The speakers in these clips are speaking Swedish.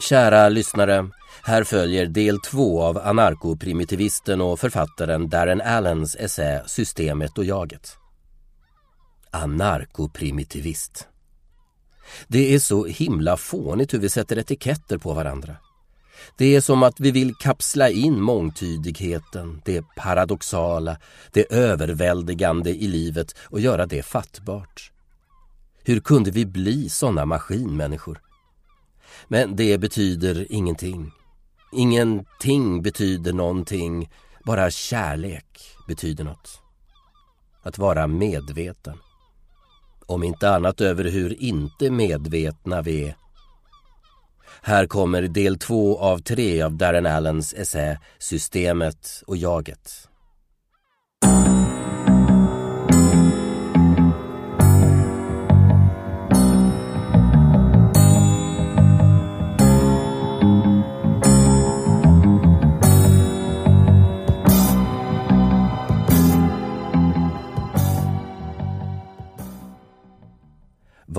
Kära lyssnare, här följer del två av anarkoprimitivisten och författaren Darren Allens essä Systemet och jaget. Anarkoprimitivist. Det är så himla fånigt hur vi sätter etiketter på varandra. Det är som att vi vill kapsla in mångtydigheten, det paradoxala, det överväldigande i livet och göra det fattbart. Hur kunde vi bli sådana maskinmänniskor? Men det betyder ingenting. Ingenting betyder någonting, bara kärlek betyder något. Att vara medveten. Om inte annat över hur inte medvetna vi är. Här kommer del två av tre av Darren Allens essä Systemet och jaget.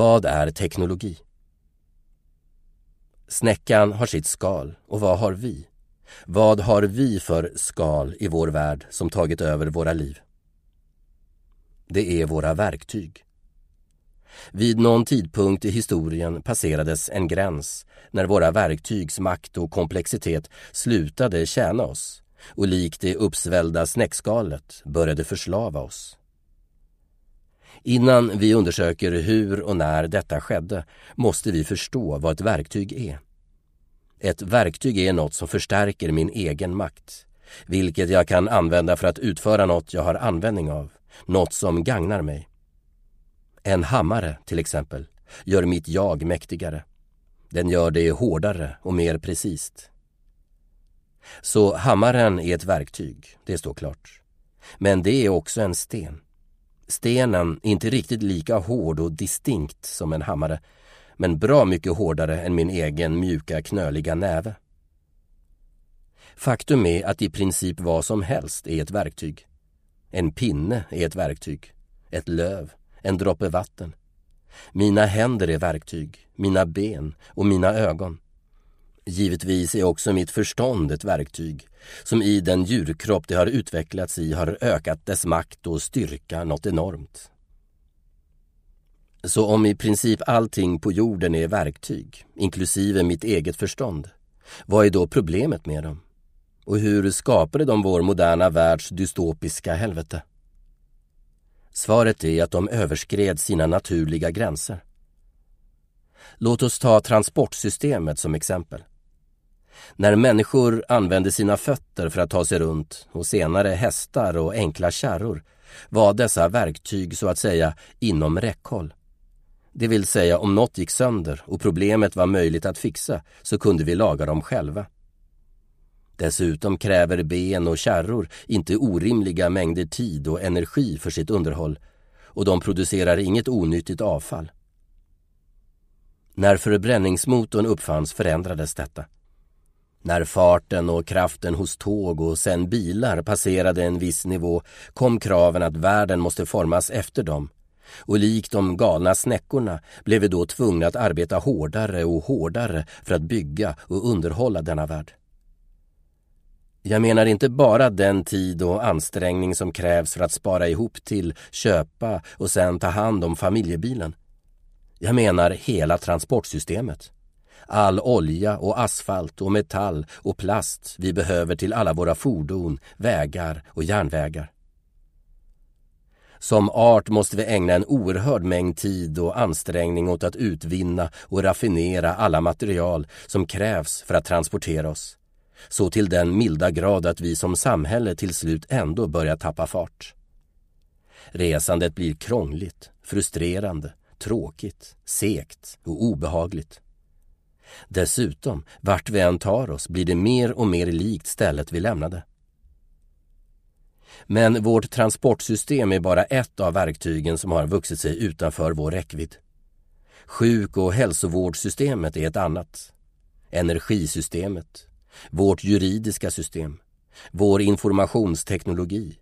Vad är teknologi? Snäckan har sitt skal och vad har vi? Vad har vi för skal i vår värld som tagit över våra liv? Det är våra verktyg. Vid någon tidpunkt i historien passerades en gräns när våra verktygs makt och komplexitet slutade tjäna oss och likt det uppsvällda snäckskalet började förslava oss. Innan vi undersöker hur och när detta skedde måste vi förstå vad ett verktyg är. Ett verktyg är något som förstärker min egen makt, vilket jag kan använda för att utföra något jag har användning av, något som gagnar mig. En hammare, till exempel, gör mitt jag mäktigare. Den gör det hårdare och mer precis. Så hammaren är ett verktyg, det står klart. Men det är också en sten. Stenen är inte riktigt lika hård och distinkt som en hammare, men bra mycket hårdare än min egen mjuka knöliga näve. Faktum är att i princip vad som helst är ett verktyg. En pinne är ett verktyg, ett löv, en droppe vatten. Mina händer är verktyg, mina ben och mina ögon. Givetvis är också mitt förstånd ett verktyg som i den djurkropp det har utvecklats i har ökat dess makt och styrka något enormt. Så om i princip allting på jorden är verktyg, inklusive mitt eget förstånd, vad är då problemet med dem? Och hur skapade de vår moderna världs dystopiska helvete? Svaret är att de överskred sina naturliga gränser. Låt oss ta transportsystemet som exempel. När människor använde sina fötter för att ta sig runt och senare hästar och enkla kärror var dessa verktyg så att säga inom räckhåll. Det vill säga om något gick sönder och problemet var möjligt att fixa så kunde vi laga dem själva. Dessutom kräver ben och kärror inte orimliga mängder tid och energi för sitt underhåll och de producerar inget onyttigt avfall. När förbränningsmotorn uppfanns förändrades detta. När farten och kraften hos tåg och sen bilar passerade en viss nivå kom kraven att världen måste formas efter dem. Och likt de galna snäckorna blev vi då tvungna att arbeta hårdare och hårdare för att bygga och underhålla denna värld. Jag menar inte bara den tid och ansträngning som krävs för att spara ihop till, köpa och sen ta hand om familjebilen. Jag menar hela transportsystemet all olja och asfalt och metall och plast vi behöver till alla våra fordon, vägar och järnvägar. Som art måste vi ägna en oerhörd mängd tid och ansträngning åt att utvinna och raffinera alla material som krävs för att transportera oss. Så till den milda grad att vi som samhälle till slut ändå börjar tappa fart. Resandet blir krångligt, frustrerande, tråkigt, segt och obehagligt. Dessutom, vart vi än tar oss blir det mer och mer likt stället vi lämnade. Men vårt transportsystem är bara ett av verktygen som har vuxit sig utanför vår räckvidd. Sjuk och hälsovårdssystemet är ett annat. Energisystemet, vårt juridiska system, vår informationsteknologi,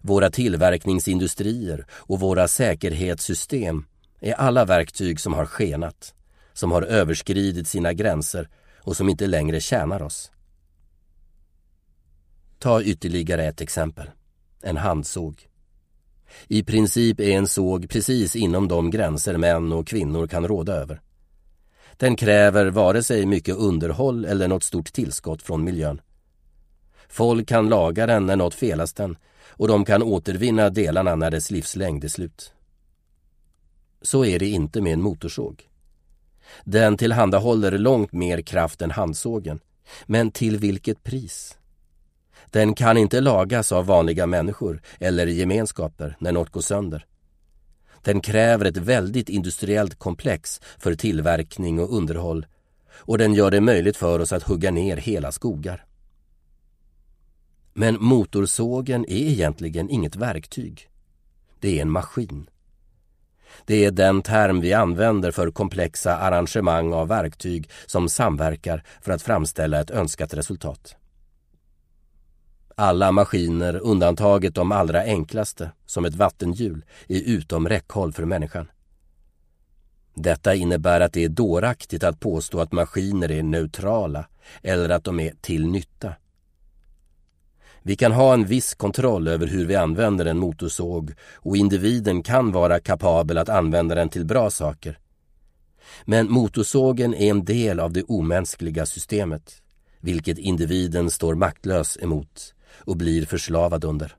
våra tillverkningsindustrier och våra säkerhetssystem är alla verktyg som har skenat som har överskridit sina gränser och som inte längre tjänar oss. Ta ytterligare ett exempel. En handsåg. I princip är en såg precis inom de gränser män och kvinnor kan råda över. Den kräver vare sig mycket underhåll eller något stort tillskott från miljön. Folk kan laga den när något felas den och de kan återvinna delarna när dess livslängd är slut. Så är det inte med en motorsåg. Den tillhandahåller långt mer kraft än handsågen. Men till vilket pris? Den kan inte lagas av vanliga människor eller gemenskaper när något går sönder. Den kräver ett väldigt industriellt komplex för tillverkning och underhåll och den gör det möjligt för oss att hugga ner hela skogar. Men motorsågen är egentligen inget verktyg. Det är en maskin. Det är den term vi använder för komplexa arrangemang av verktyg som samverkar för att framställa ett önskat resultat. Alla maskiner, undantaget de allra enklaste, som ett vattenhjul, är utom räckhåll för människan. Detta innebär att det är dåraktigt att påstå att maskiner är neutrala eller att de är till nytta. Vi kan ha en viss kontroll över hur vi använder en motorsåg och individen kan vara kapabel att använda den till bra saker. Men motorsågen är en del av det omänskliga systemet, vilket individen står maktlös emot och blir förslavad under.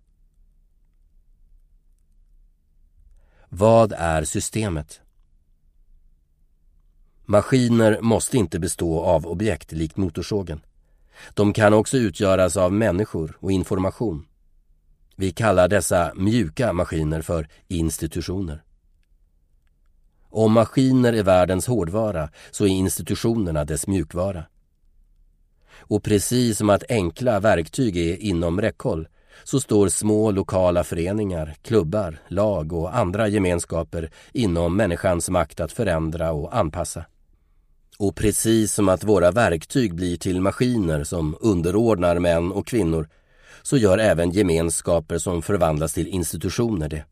Vad är systemet? Maskiner måste inte bestå av objekt likt motorsågen. De kan också utgöras av människor och information. Vi kallar dessa mjuka maskiner för institutioner. Om maskiner är världens hårdvara så är institutionerna dess mjukvara. Och precis som att enkla verktyg är inom räckhåll så står små lokala föreningar, klubbar, lag och andra gemenskaper inom människans makt att förändra och anpassa. Och precis som att våra verktyg blir till maskiner som underordnar män och kvinnor så gör även gemenskaper som förvandlas till institutioner det.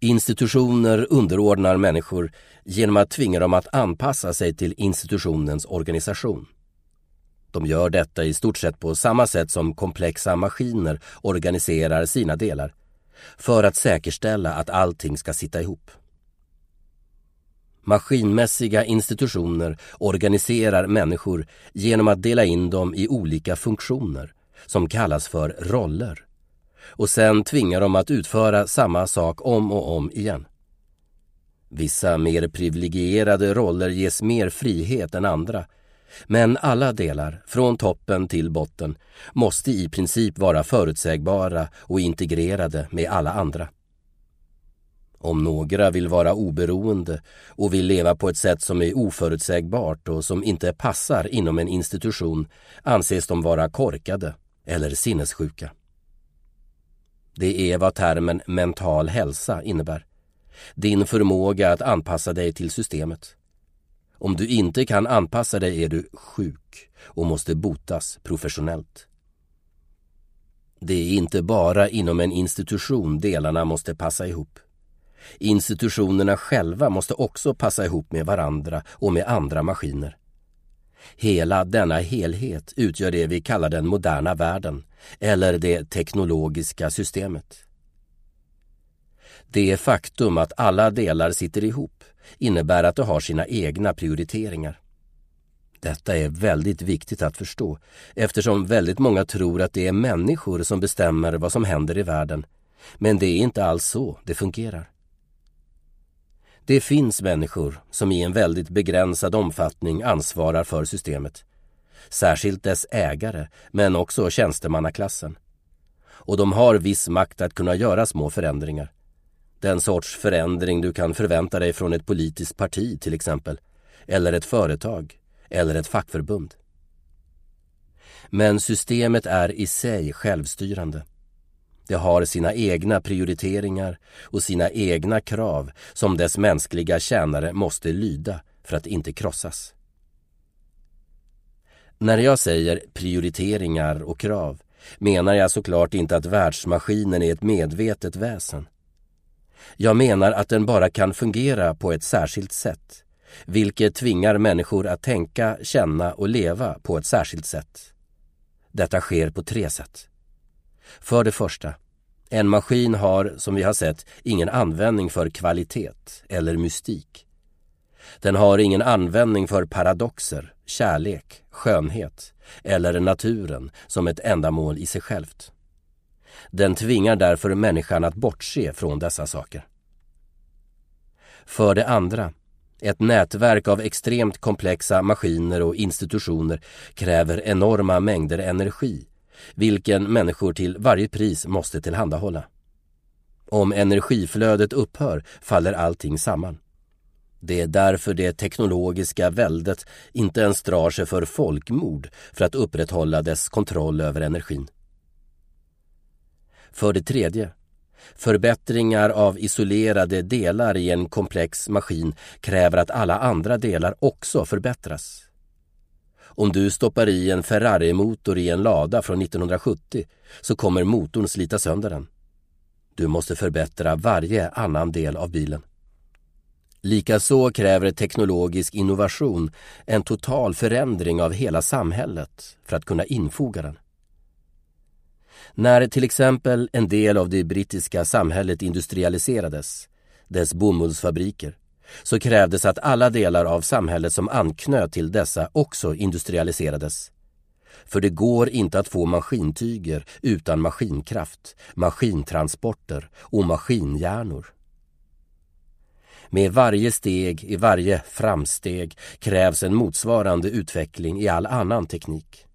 Institutioner underordnar människor genom att tvinga dem att anpassa sig till institutionens organisation. De gör detta i stort sett på samma sätt som komplexa maskiner organiserar sina delar för att säkerställa att allting ska sitta ihop. Maskinmässiga institutioner organiserar människor genom att dela in dem i olika funktioner som kallas för roller och sen tvingar dem att utföra samma sak om och om igen. Vissa mer privilegierade roller ges mer frihet än andra men alla delar, från toppen till botten, måste i princip vara förutsägbara och integrerade med alla andra. Om några vill vara oberoende och vill leva på ett sätt som är oförutsägbart och som inte passar inom en institution anses de vara korkade eller sinnessjuka. Det är vad termen mental hälsa innebär. Din förmåga att anpassa dig till systemet. Om du inte kan anpassa dig är du sjuk och måste botas professionellt. Det är inte bara inom en institution delarna måste passa ihop. Institutionerna själva måste också passa ihop med varandra och med andra maskiner. Hela denna helhet utgör det vi kallar den moderna världen eller det teknologiska systemet. Det faktum att alla delar sitter ihop innebär att de har sina egna prioriteringar. Detta är väldigt viktigt att förstå eftersom väldigt många tror att det är människor som bestämmer vad som händer i världen. Men det är inte alls så det fungerar. Det finns människor som i en väldigt begränsad omfattning ansvarar för systemet. Särskilt dess ägare, men också tjänstemannaklassen. Och de har viss makt att kunna göra små förändringar. Den sorts förändring du kan förvänta dig från ett politiskt parti till exempel, eller ett företag, eller ett fackförbund. Men systemet är i sig självstyrande. Det har sina egna prioriteringar och sina egna krav som dess mänskliga tjänare måste lyda för att inte krossas. När jag säger prioriteringar och krav menar jag såklart inte att världsmaskinen är ett medvetet väsen. Jag menar att den bara kan fungera på ett särskilt sätt vilket tvingar människor att tänka, känna och leva på ett särskilt sätt. Detta sker på tre sätt. För det första, en maskin har, som vi har sett, ingen användning för kvalitet eller mystik. Den har ingen användning för paradoxer, kärlek, skönhet eller naturen som ett ändamål i sig självt. Den tvingar därför människan att bortse från dessa saker. För det andra, ett nätverk av extremt komplexa maskiner och institutioner kräver enorma mängder energi, vilken människor till varje pris måste tillhandahålla. Om energiflödet upphör faller allting samman. Det är därför det teknologiska väldet inte ens drar sig för folkmord för att upprätthålla dess kontroll över energin. För det tredje, förbättringar av isolerade delar i en komplex maskin kräver att alla andra delar också förbättras. Om du stoppar i en Ferrari-motor i en lada från 1970 så kommer motorn slita sönder den. Du måste förbättra varje annan del av bilen. Likaså kräver teknologisk innovation en total förändring av hela samhället för att kunna infoga den. När till exempel en del av det brittiska samhället industrialiserades, dess bomullsfabriker, så krävdes att alla delar av samhället som anknöt till dessa också industrialiserades. För det går inte att få maskintyger utan maskinkraft, maskintransporter och maskinhjärnor. Med varje steg i varje framsteg krävs en motsvarande utveckling i all annan teknik.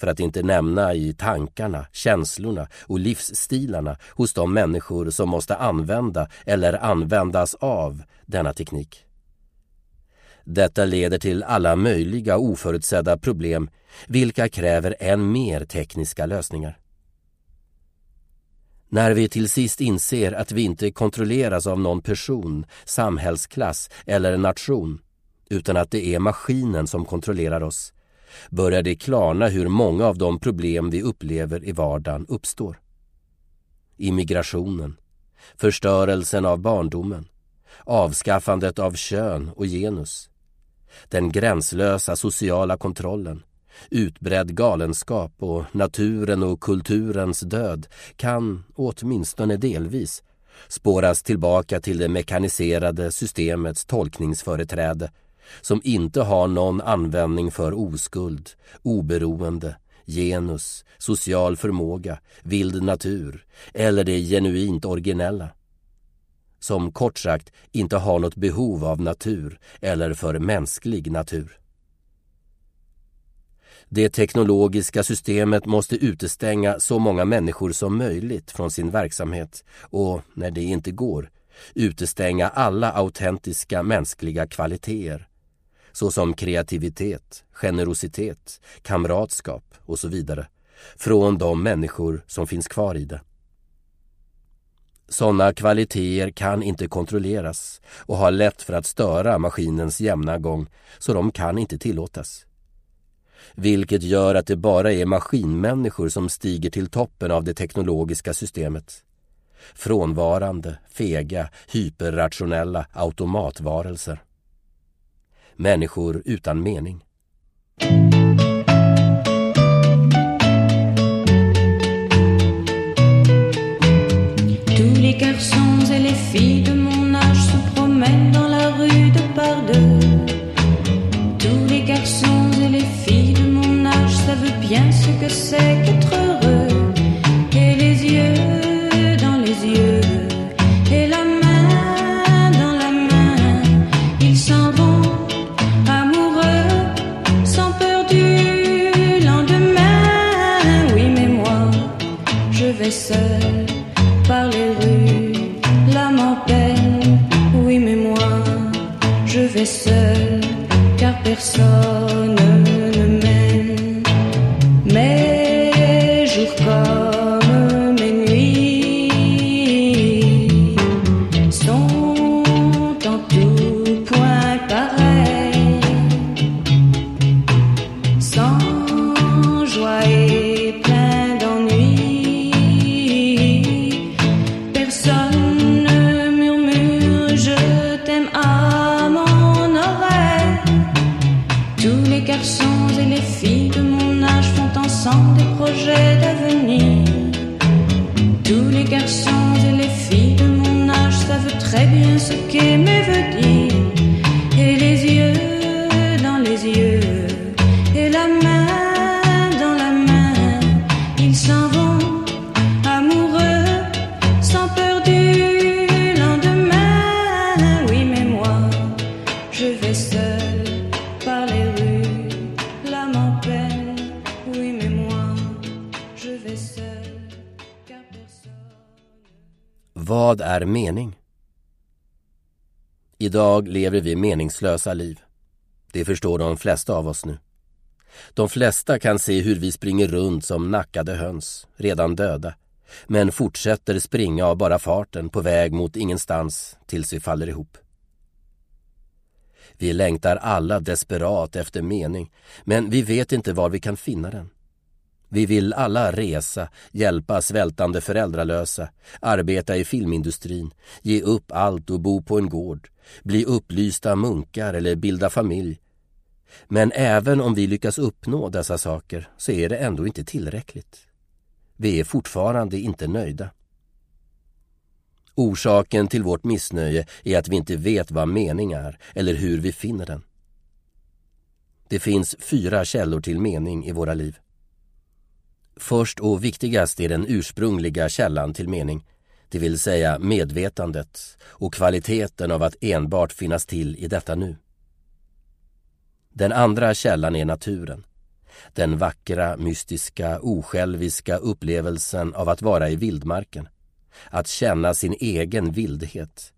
För att inte nämna i tankarna, känslorna och livsstilarna hos de människor som måste använda eller användas av denna teknik. Detta leder till alla möjliga oförutsedda problem vilka kräver än mer tekniska lösningar. När vi till sist inser att vi inte kontrolleras av någon person, samhällsklass eller nation utan att det är maskinen som kontrollerar oss börjar det klarna hur många av de problem vi upplever i vardagen uppstår. Immigrationen, förstörelsen av barndomen, avskaffandet av kön och genus, den gränslösa sociala kontrollen, utbredd galenskap och naturen och kulturens död kan, åtminstone delvis, spåras tillbaka till det mekaniserade systemets tolkningsföreträde som inte har någon användning för oskuld, oberoende, genus, social förmåga, vild natur eller det genuint originella. Som kort sagt inte har något behov av natur eller för mänsklig natur. Det teknologiska systemet måste utestänga så många människor som möjligt från sin verksamhet och, när det inte går, utestänga alla autentiska mänskliga kvaliteter såsom kreativitet, generositet, kamratskap och så vidare, från de människor som finns kvar i det. Sådana kvaliteter kan inte kontrolleras och har lätt för att störa maskinens jämna gång, så de kan inte tillåtas. Vilket gör att det bara är maskinmänniskor som stiger till toppen av det teknologiska systemet. Frånvarande, fega, hyperrationella automatvarelser människor utan mening. Tous les garçons et les filles de mon âge se promènent dans la rue de par deux. Tous les garçons et les filles de mon âge savent bien ce que c'est qu'être heureux. Seul, car personne ne Vad är mening? Idag lever vi meningslösa liv. Det förstår de flesta av oss nu. De flesta kan se hur vi springer runt som nackade höns, redan döda, men fortsätter springa av bara farten på väg mot ingenstans tills vi faller ihop. Vi längtar alla desperat efter mening, men vi vet inte var vi kan finna den. Vi vill alla resa, hjälpa svältande föräldralösa, arbeta i filmindustrin, ge upp allt och bo på en gård, bli upplysta munkar eller bilda familj. Men även om vi lyckas uppnå dessa saker så är det ändå inte tillräckligt. Vi är fortfarande inte nöjda. Orsaken till vårt missnöje är att vi inte vet vad mening är eller hur vi finner den. Det finns fyra källor till mening i våra liv. Först och viktigast är den ursprungliga källan till mening, det vill säga medvetandet och kvaliteten av att enbart finnas till i detta nu. Den andra källan är naturen. Den vackra, mystiska, osjälviska upplevelsen av att vara i vildmarken. Att känna sin egen vildhet.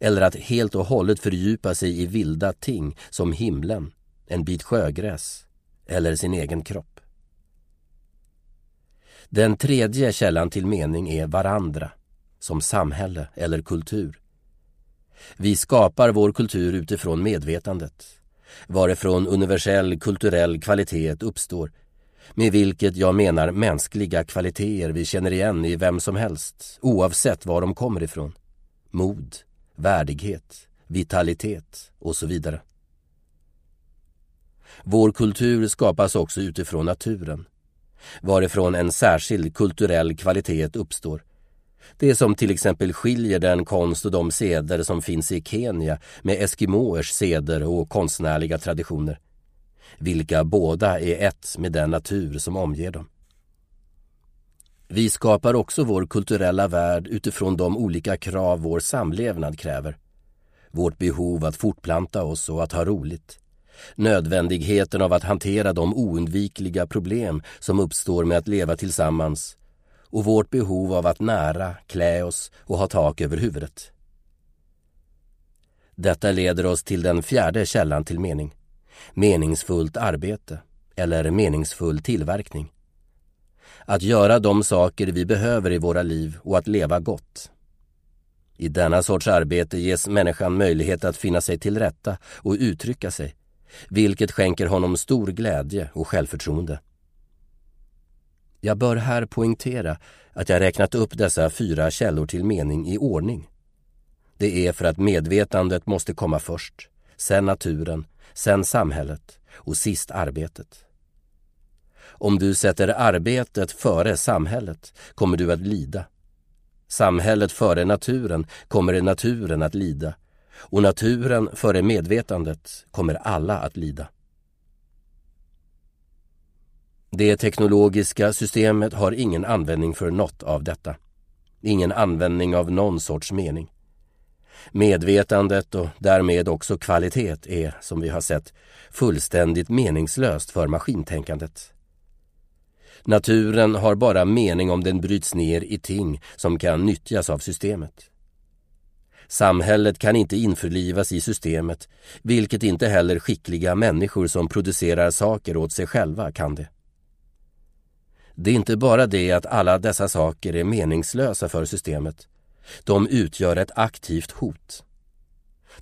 Eller att helt och hållet fördjupa sig i vilda ting som himlen, en bit sjögräs eller sin egen kropp. Den tredje källan till mening är varandra, som samhälle eller kultur. Vi skapar vår kultur utifrån medvetandet, varifrån universell kulturell kvalitet uppstår, med vilket jag menar mänskliga kvaliteter vi känner igen i vem som helst, oavsett var de kommer ifrån. Mod, värdighet, vitalitet och så vidare. Vår kultur skapas också utifrån naturen, varifrån en särskild kulturell kvalitet uppstår. Det som till exempel skiljer den konst och de seder som finns i Kenya med Eskimoers seder och konstnärliga traditioner, vilka båda är ett med den natur som omger dem. Vi skapar också vår kulturella värld utifrån de olika krav vår samlevnad kräver. Vårt behov att fortplanta oss och att ha roligt nödvändigheten av att hantera de oundvikliga problem som uppstår med att leva tillsammans och vårt behov av att nära, klä oss och ha tak över huvudet. Detta leder oss till den fjärde källan till mening, meningsfullt arbete eller meningsfull tillverkning. Att göra de saker vi behöver i våra liv och att leva gott. I denna sorts arbete ges människan möjlighet att finna sig till rätta och uttrycka sig vilket skänker honom stor glädje och självförtroende. Jag bör här poängtera att jag räknat upp dessa fyra källor till mening i ordning. Det är för att medvetandet måste komma först, sen naturen, sen samhället och sist arbetet. Om du sätter arbetet före samhället kommer du att lida. Samhället före naturen kommer naturen att lida och naturen före medvetandet kommer alla att lida. Det teknologiska systemet har ingen användning för något av detta. Ingen användning av någon sorts mening. Medvetandet och därmed också kvalitet är, som vi har sett, fullständigt meningslöst för maskintänkandet. Naturen har bara mening om den bryts ner i ting som kan nyttjas av systemet. Samhället kan inte införlivas i systemet, vilket inte heller skickliga människor som producerar saker åt sig själva kan det. Det är inte bara det att alla dessa saker är meningslösa för systemet. De utgör ett aktivt hot.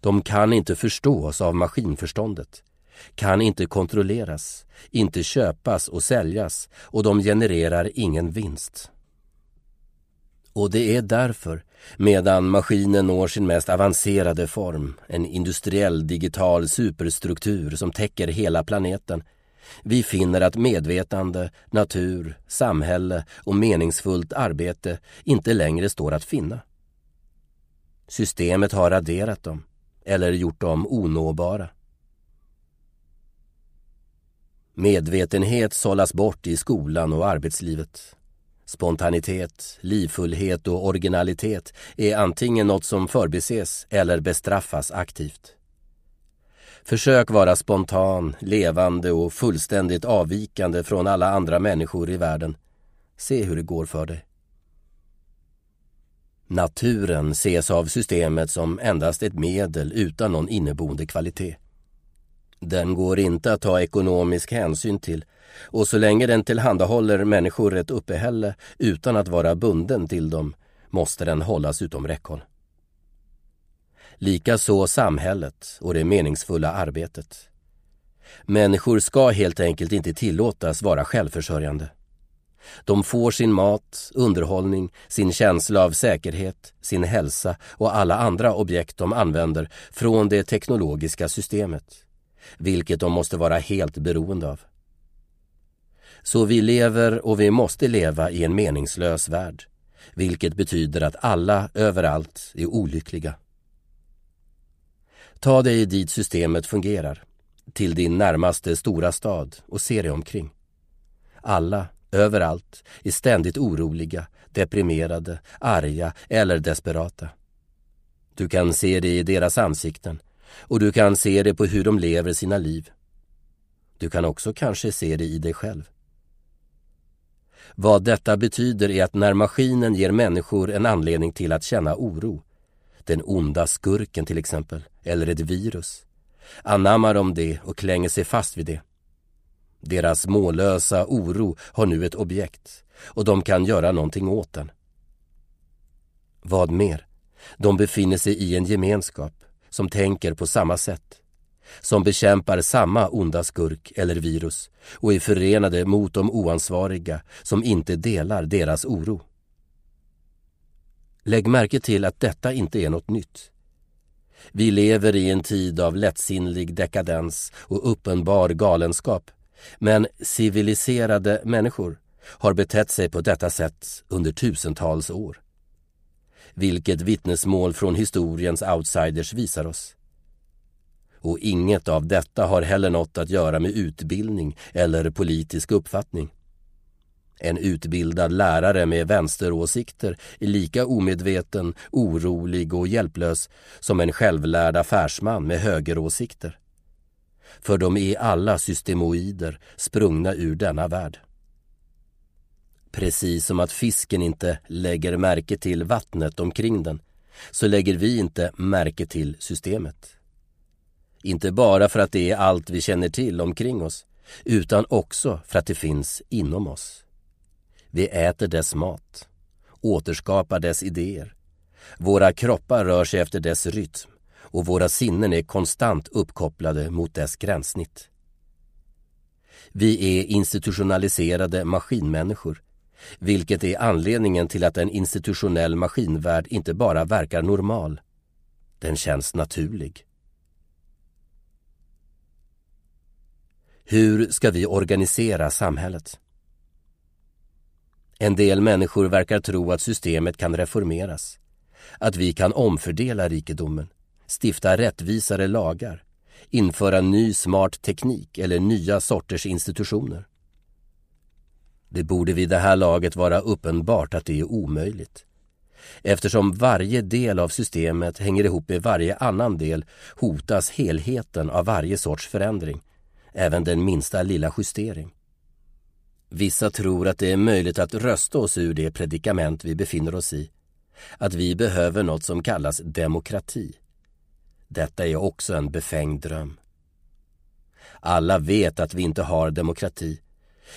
De kan inte förstås av maskinförståndet, kan inte kontrolleras, inte köpas och säljas och de genererar ingen vinst. Och det är därför, medan maskinen når sin mest avancerade form, en industriell digital superstruktur som täcker hela planeten, Vi finner att medvetande, natur, samhälle och meningsfullt arbete inte längre står att finna. Systemet har raderat dem eller gjort dem onåbara. Medvetenhet sållas bort i skolan och arbetslivet. Spontanitet, livfullhet och originalitet är antingen något som förbises eller bestraffas aktivt. Försök vara spontan, levande och fullständigt avvikande från alla andra människor i världen. Se hur det går för dig. Naturen ses av systemet som endast ett medel utan någon inneboende kvalitet. Den går inte att ta ekonomisk hänsyn till och så länge den tillhandahåller människor ett uppehälle utan att vara bunden till dem måste den hållas utom räckhåll. Likaså samhället och det meningsfulla arbetet. Människor ska helt enkelt inte tillåtas vara självförsörjande. De får sin mat, underhållning, sin känsla av säkerhet, sin hälsa och alla andra objekt de använder från det teknologiska systemet, vilket de måste vara helt beroende av. Så vi lever och vi måste leva i en meningslös värld, vilket betyder att alla överallt är olyckliga. Ta dig dit systemet fungerar, till din närmaste stora stad och se dig omkring. Alla, överallt, är ständigt oroliga, deprimerade, arga eller desperata. Du kan se det i deras ansikten och du kan se det på hur de lever sina liv. Du kan också kanske se det i dig själv. Vad detta betyder är att när maskinen ger människor en anledning till att känna oro, den onda skurken till exempel, eller ett virus, anammar de det och klänger sig fast vid det. Deras mållösa oro har nu ett objekt och de kan göra någonting åt den. Vad mer? De befinner sig i en gemenskap som tänker på samma sätt, som bekämpar samma onda skurk eller virus och är förenade mot de oansvariga som inte delar deras oro. Lägg märke till att detta inte är något nytt. Vi lever i en tid av lättsinnlig dekadens och uppenbar galenskap. Men civiliserade människor har betett sig på detta sätt under tusentals år. Vilket vittnesmål från historiens outsiders visar oss. Och inget av detta har heller något att göra med utbildning eller politisk uppfattning. En utbildad lärare med vänsteråsikter är lika omedveten, orolig och hjälplös som en självlärd affärsman med högeråsikter. För de är alla systemoider sprungna ur denna värld. Precis som att fisken inte lägger märke till vattnet omkring den så lägger vi inte märke till systemet. Inte bara för att det är allt vi känner till omkring oss utan också för att det finns inom oss. Vi äter dess mat, återskapar dess idéer. Våra kroppar rör sig efter dess rytm och våra sinnen är konstant uppkopplade mot dess gränssnitt. Vi är institutionaliserade maskinmänniskor, vilket är anledningen till att en institutionell maskinvärld inte bara verkar normal, den känns naturlig. Hur ska vi organisera samhället? En del människor verkar tro att systemet kan reformeras. Att vi kan omfördela rikedomen, stifta rättvisare lagar, införa ny smart teknik eller nya sorters institutioner. Det borde vid det här laget vara uppenbart att det är omöjligt. Eftersom varje del av systemet hänger ihop med varje annan del hotas helheten av varje sorts förändring, även den minsta lilla justering. Vissa tror att det är möjligt att rösta oss ur det predikament vi befinner oss i. Att vi behöver något som kallas demokrati. Detta är också en befängd dröm. Alla vet att vi inte har demokrati.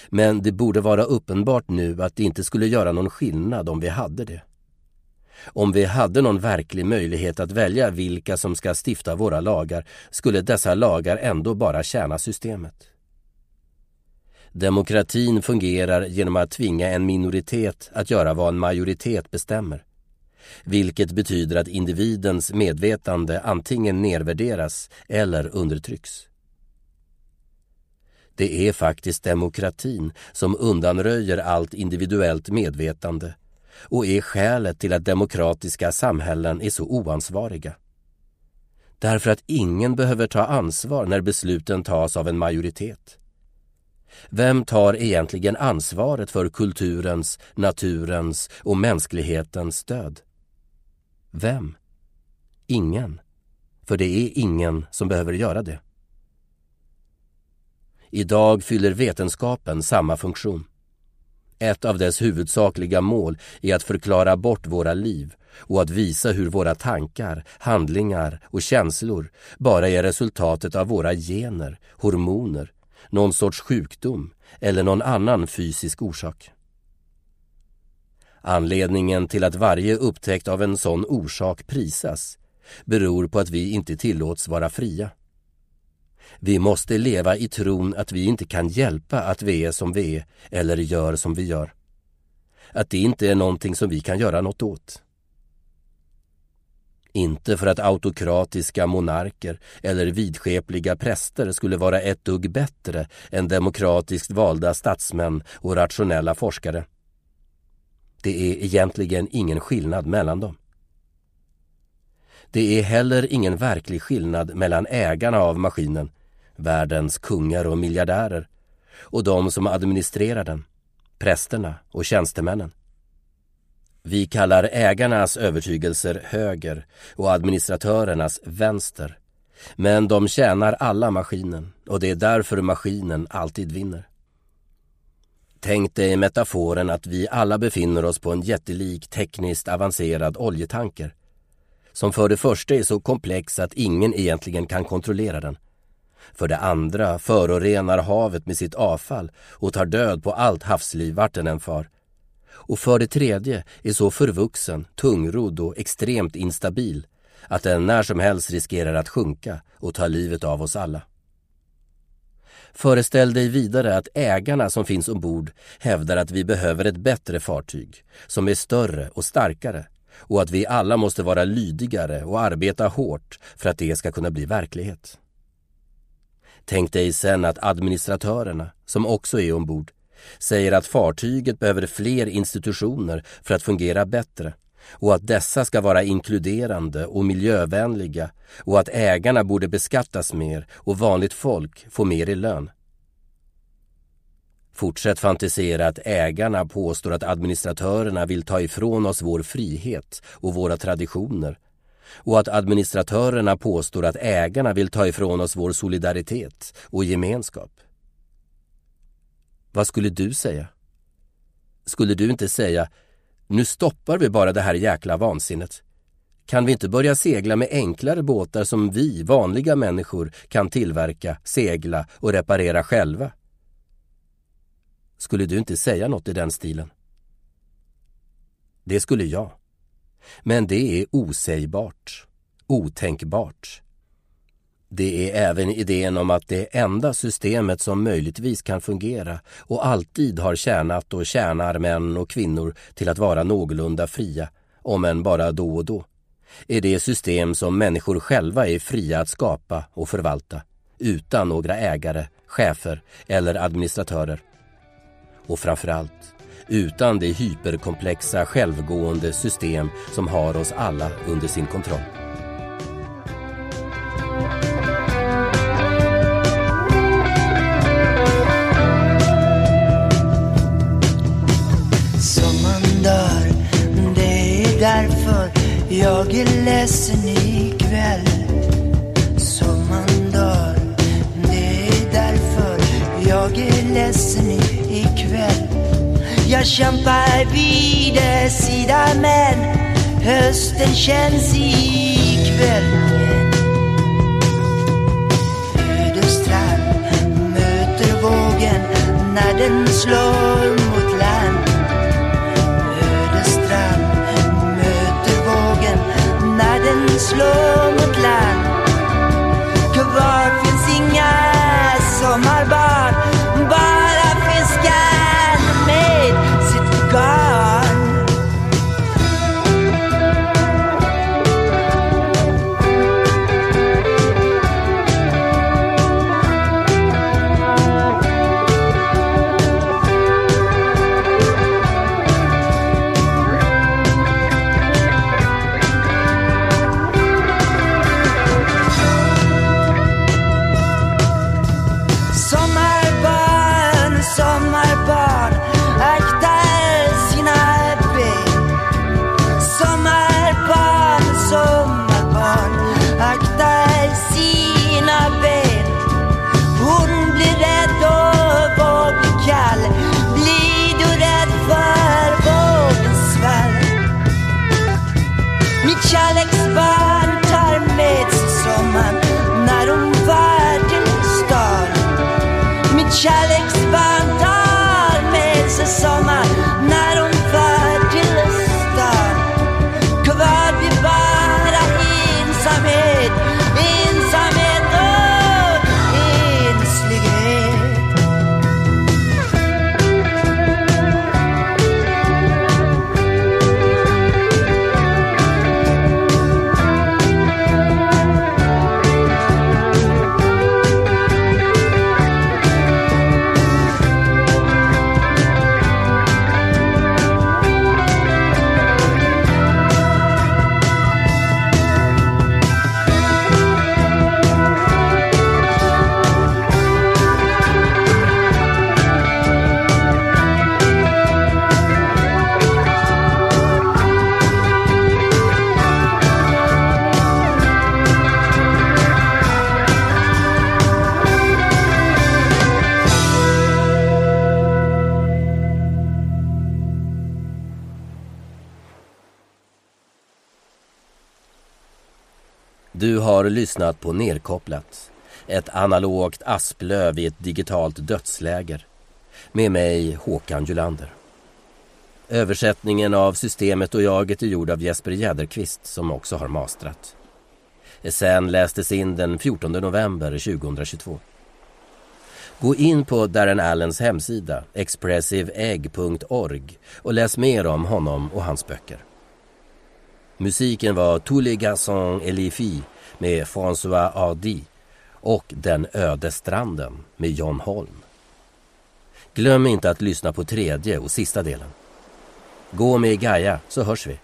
Men det borde vara uppenbart nu att det inte skulle göra någon skillnad om vi hade det. Om vi hade någon verklig möjlighet att välja vilka som ska stifta våra lagar skulle dessa lagar ändå bara tjäna systemet. Demokratin fungerar genom att tvinga en minoritet att göra vad en majoritet bestämmer. Vilket betyder att individens medvetande antingen nedvärderas eller undertrycks. Det är faktiskt demokratin som undanröjer allt individuellt medvetande och är skälet till att demokratiska samhällen är så oansvariga. Därför att ingen behöver ta ansvar när besluten tas av en majoritet. Vem tar egentligen ansvaret för kulturens, naturens och mänsklighetens död? Vem? Ingen. För det är ingen som behöver göra det. Idag fyller vetenskapen samma funktion. Ett av dess huvudsakliga mål är att förklara bort våra liv och att visa hur våra tankar, handlingar och känslor bara är resultatet av våra gener, hormoner, någon sorts sjukdom eller någon annan fysisk orsak. Anledningen till att varje upptäckt av en sån orsak prisas beror på att vi inte tillåts vara fria. Vi måste leva i tron att vi inte kan hjälpa att vi är som vi är eller gör som vi gör. Att det inte är någonting som vi kan göra något åt. Inte för att autokratiska monarker eller vidskepliga präster skulle vara ett dugg bättre än demokratiskt valda statsmän och rationella forskare. Det är egentligen ingen skillnad mellan dem. Det är heller ingen verklig skillnad mellan ägarna av maskinen, världens kungar och miljardärer, och de som administrerar den, prästerna och tjänstemännen. Vi kallar ägarnas övertygelser höger och administratörernas vänster. Men de tjänar alla maskinen och det är därför maskinen alltid vinner. Tänk dig metaforen att vi alla befinner oss på en jättelik tekniskt avancerad oljetanker som för det första är så komplex att ingen egentligen kan kontrollera den. För det andra förorenar havet med sitt avfall och tar död på allt havsliv vart den än far och för det tredje är så förvuxen, tungrodd och extremt instabil att den när som helst riskerar att sjunka och ta livet av oss alla. Föreställ dig vidare att ägarna som finns ombord hävdar att vi behöver ett bättre fartyg som är större och starkare och att vi alla måste vara lydigare och arbeta hårt för att det ska kunna bli verklighet. Tänk dig sen att administratörerna, som också är ombord, säger att fartyget behöver fler institutioner för att fungera bättre och att dessa ska vara inkluderande och miljövänliga och att ägarna borde beskattas mer och vanligt folk få mer i lön. Fortsätt fantisera att ägarna påstår att administratörerna vill ta ifrån oss vår frihet och våra traditioner och att administratörerna påstår att ägarna vill ta ifrån oss vår solidaritet och gemenskap. Vad skulle du säga? Skulle du inte säga nu stoppar vi bara det här jäkla vansinnet. Kan vi inte börja segla med enklare båtar som vi, vanliga människor, kan tillverka, segla och reparera själva? Skulle du inte säga något i den stilen? Det skulle jag. Men det är osägbart, otänkbart, det är även idén om att det enda systemet som möjligtvis kan fungera och alltid har tjänat och tjänar män och kvinnor till att vara någorlunda fria, om än bara då och då, är det system som människor själva är fria att skapa och förvalta, utan några ägare, chefer eller administratörer. Och framförallt, utan det hyperkomplexa självgående system som har oss alla under sin kontroll. Jag är ledsen ikväll som man dör. Det är därför jag är ledsen ikväll. Jag kämpar vid sida men hösten känns ikväll. Ödestrand möter vågen när den slår mot land. slå mot land. Kvar finns inga sommarbarn, Du lyssnat på Nerkopplat. Ett analogt asplöv i ett digitalt dödsläger. Med mig Håkan Julander. Översättningen av Systemet och jaget är gjord av Jesper Jäderqvist som också har mastrat. Sen lästes in den 14 november 2022. Gå in på Darren Allens hemsida expressiveegg.org och läs mer om honom och hans böcker. Musiken var Tous les garçons et les filles med François Hardy och Den öde stranden med John Holm. Glöm inte att lyssna på tredje och sista delen. Gå med Gaia så hörs vi.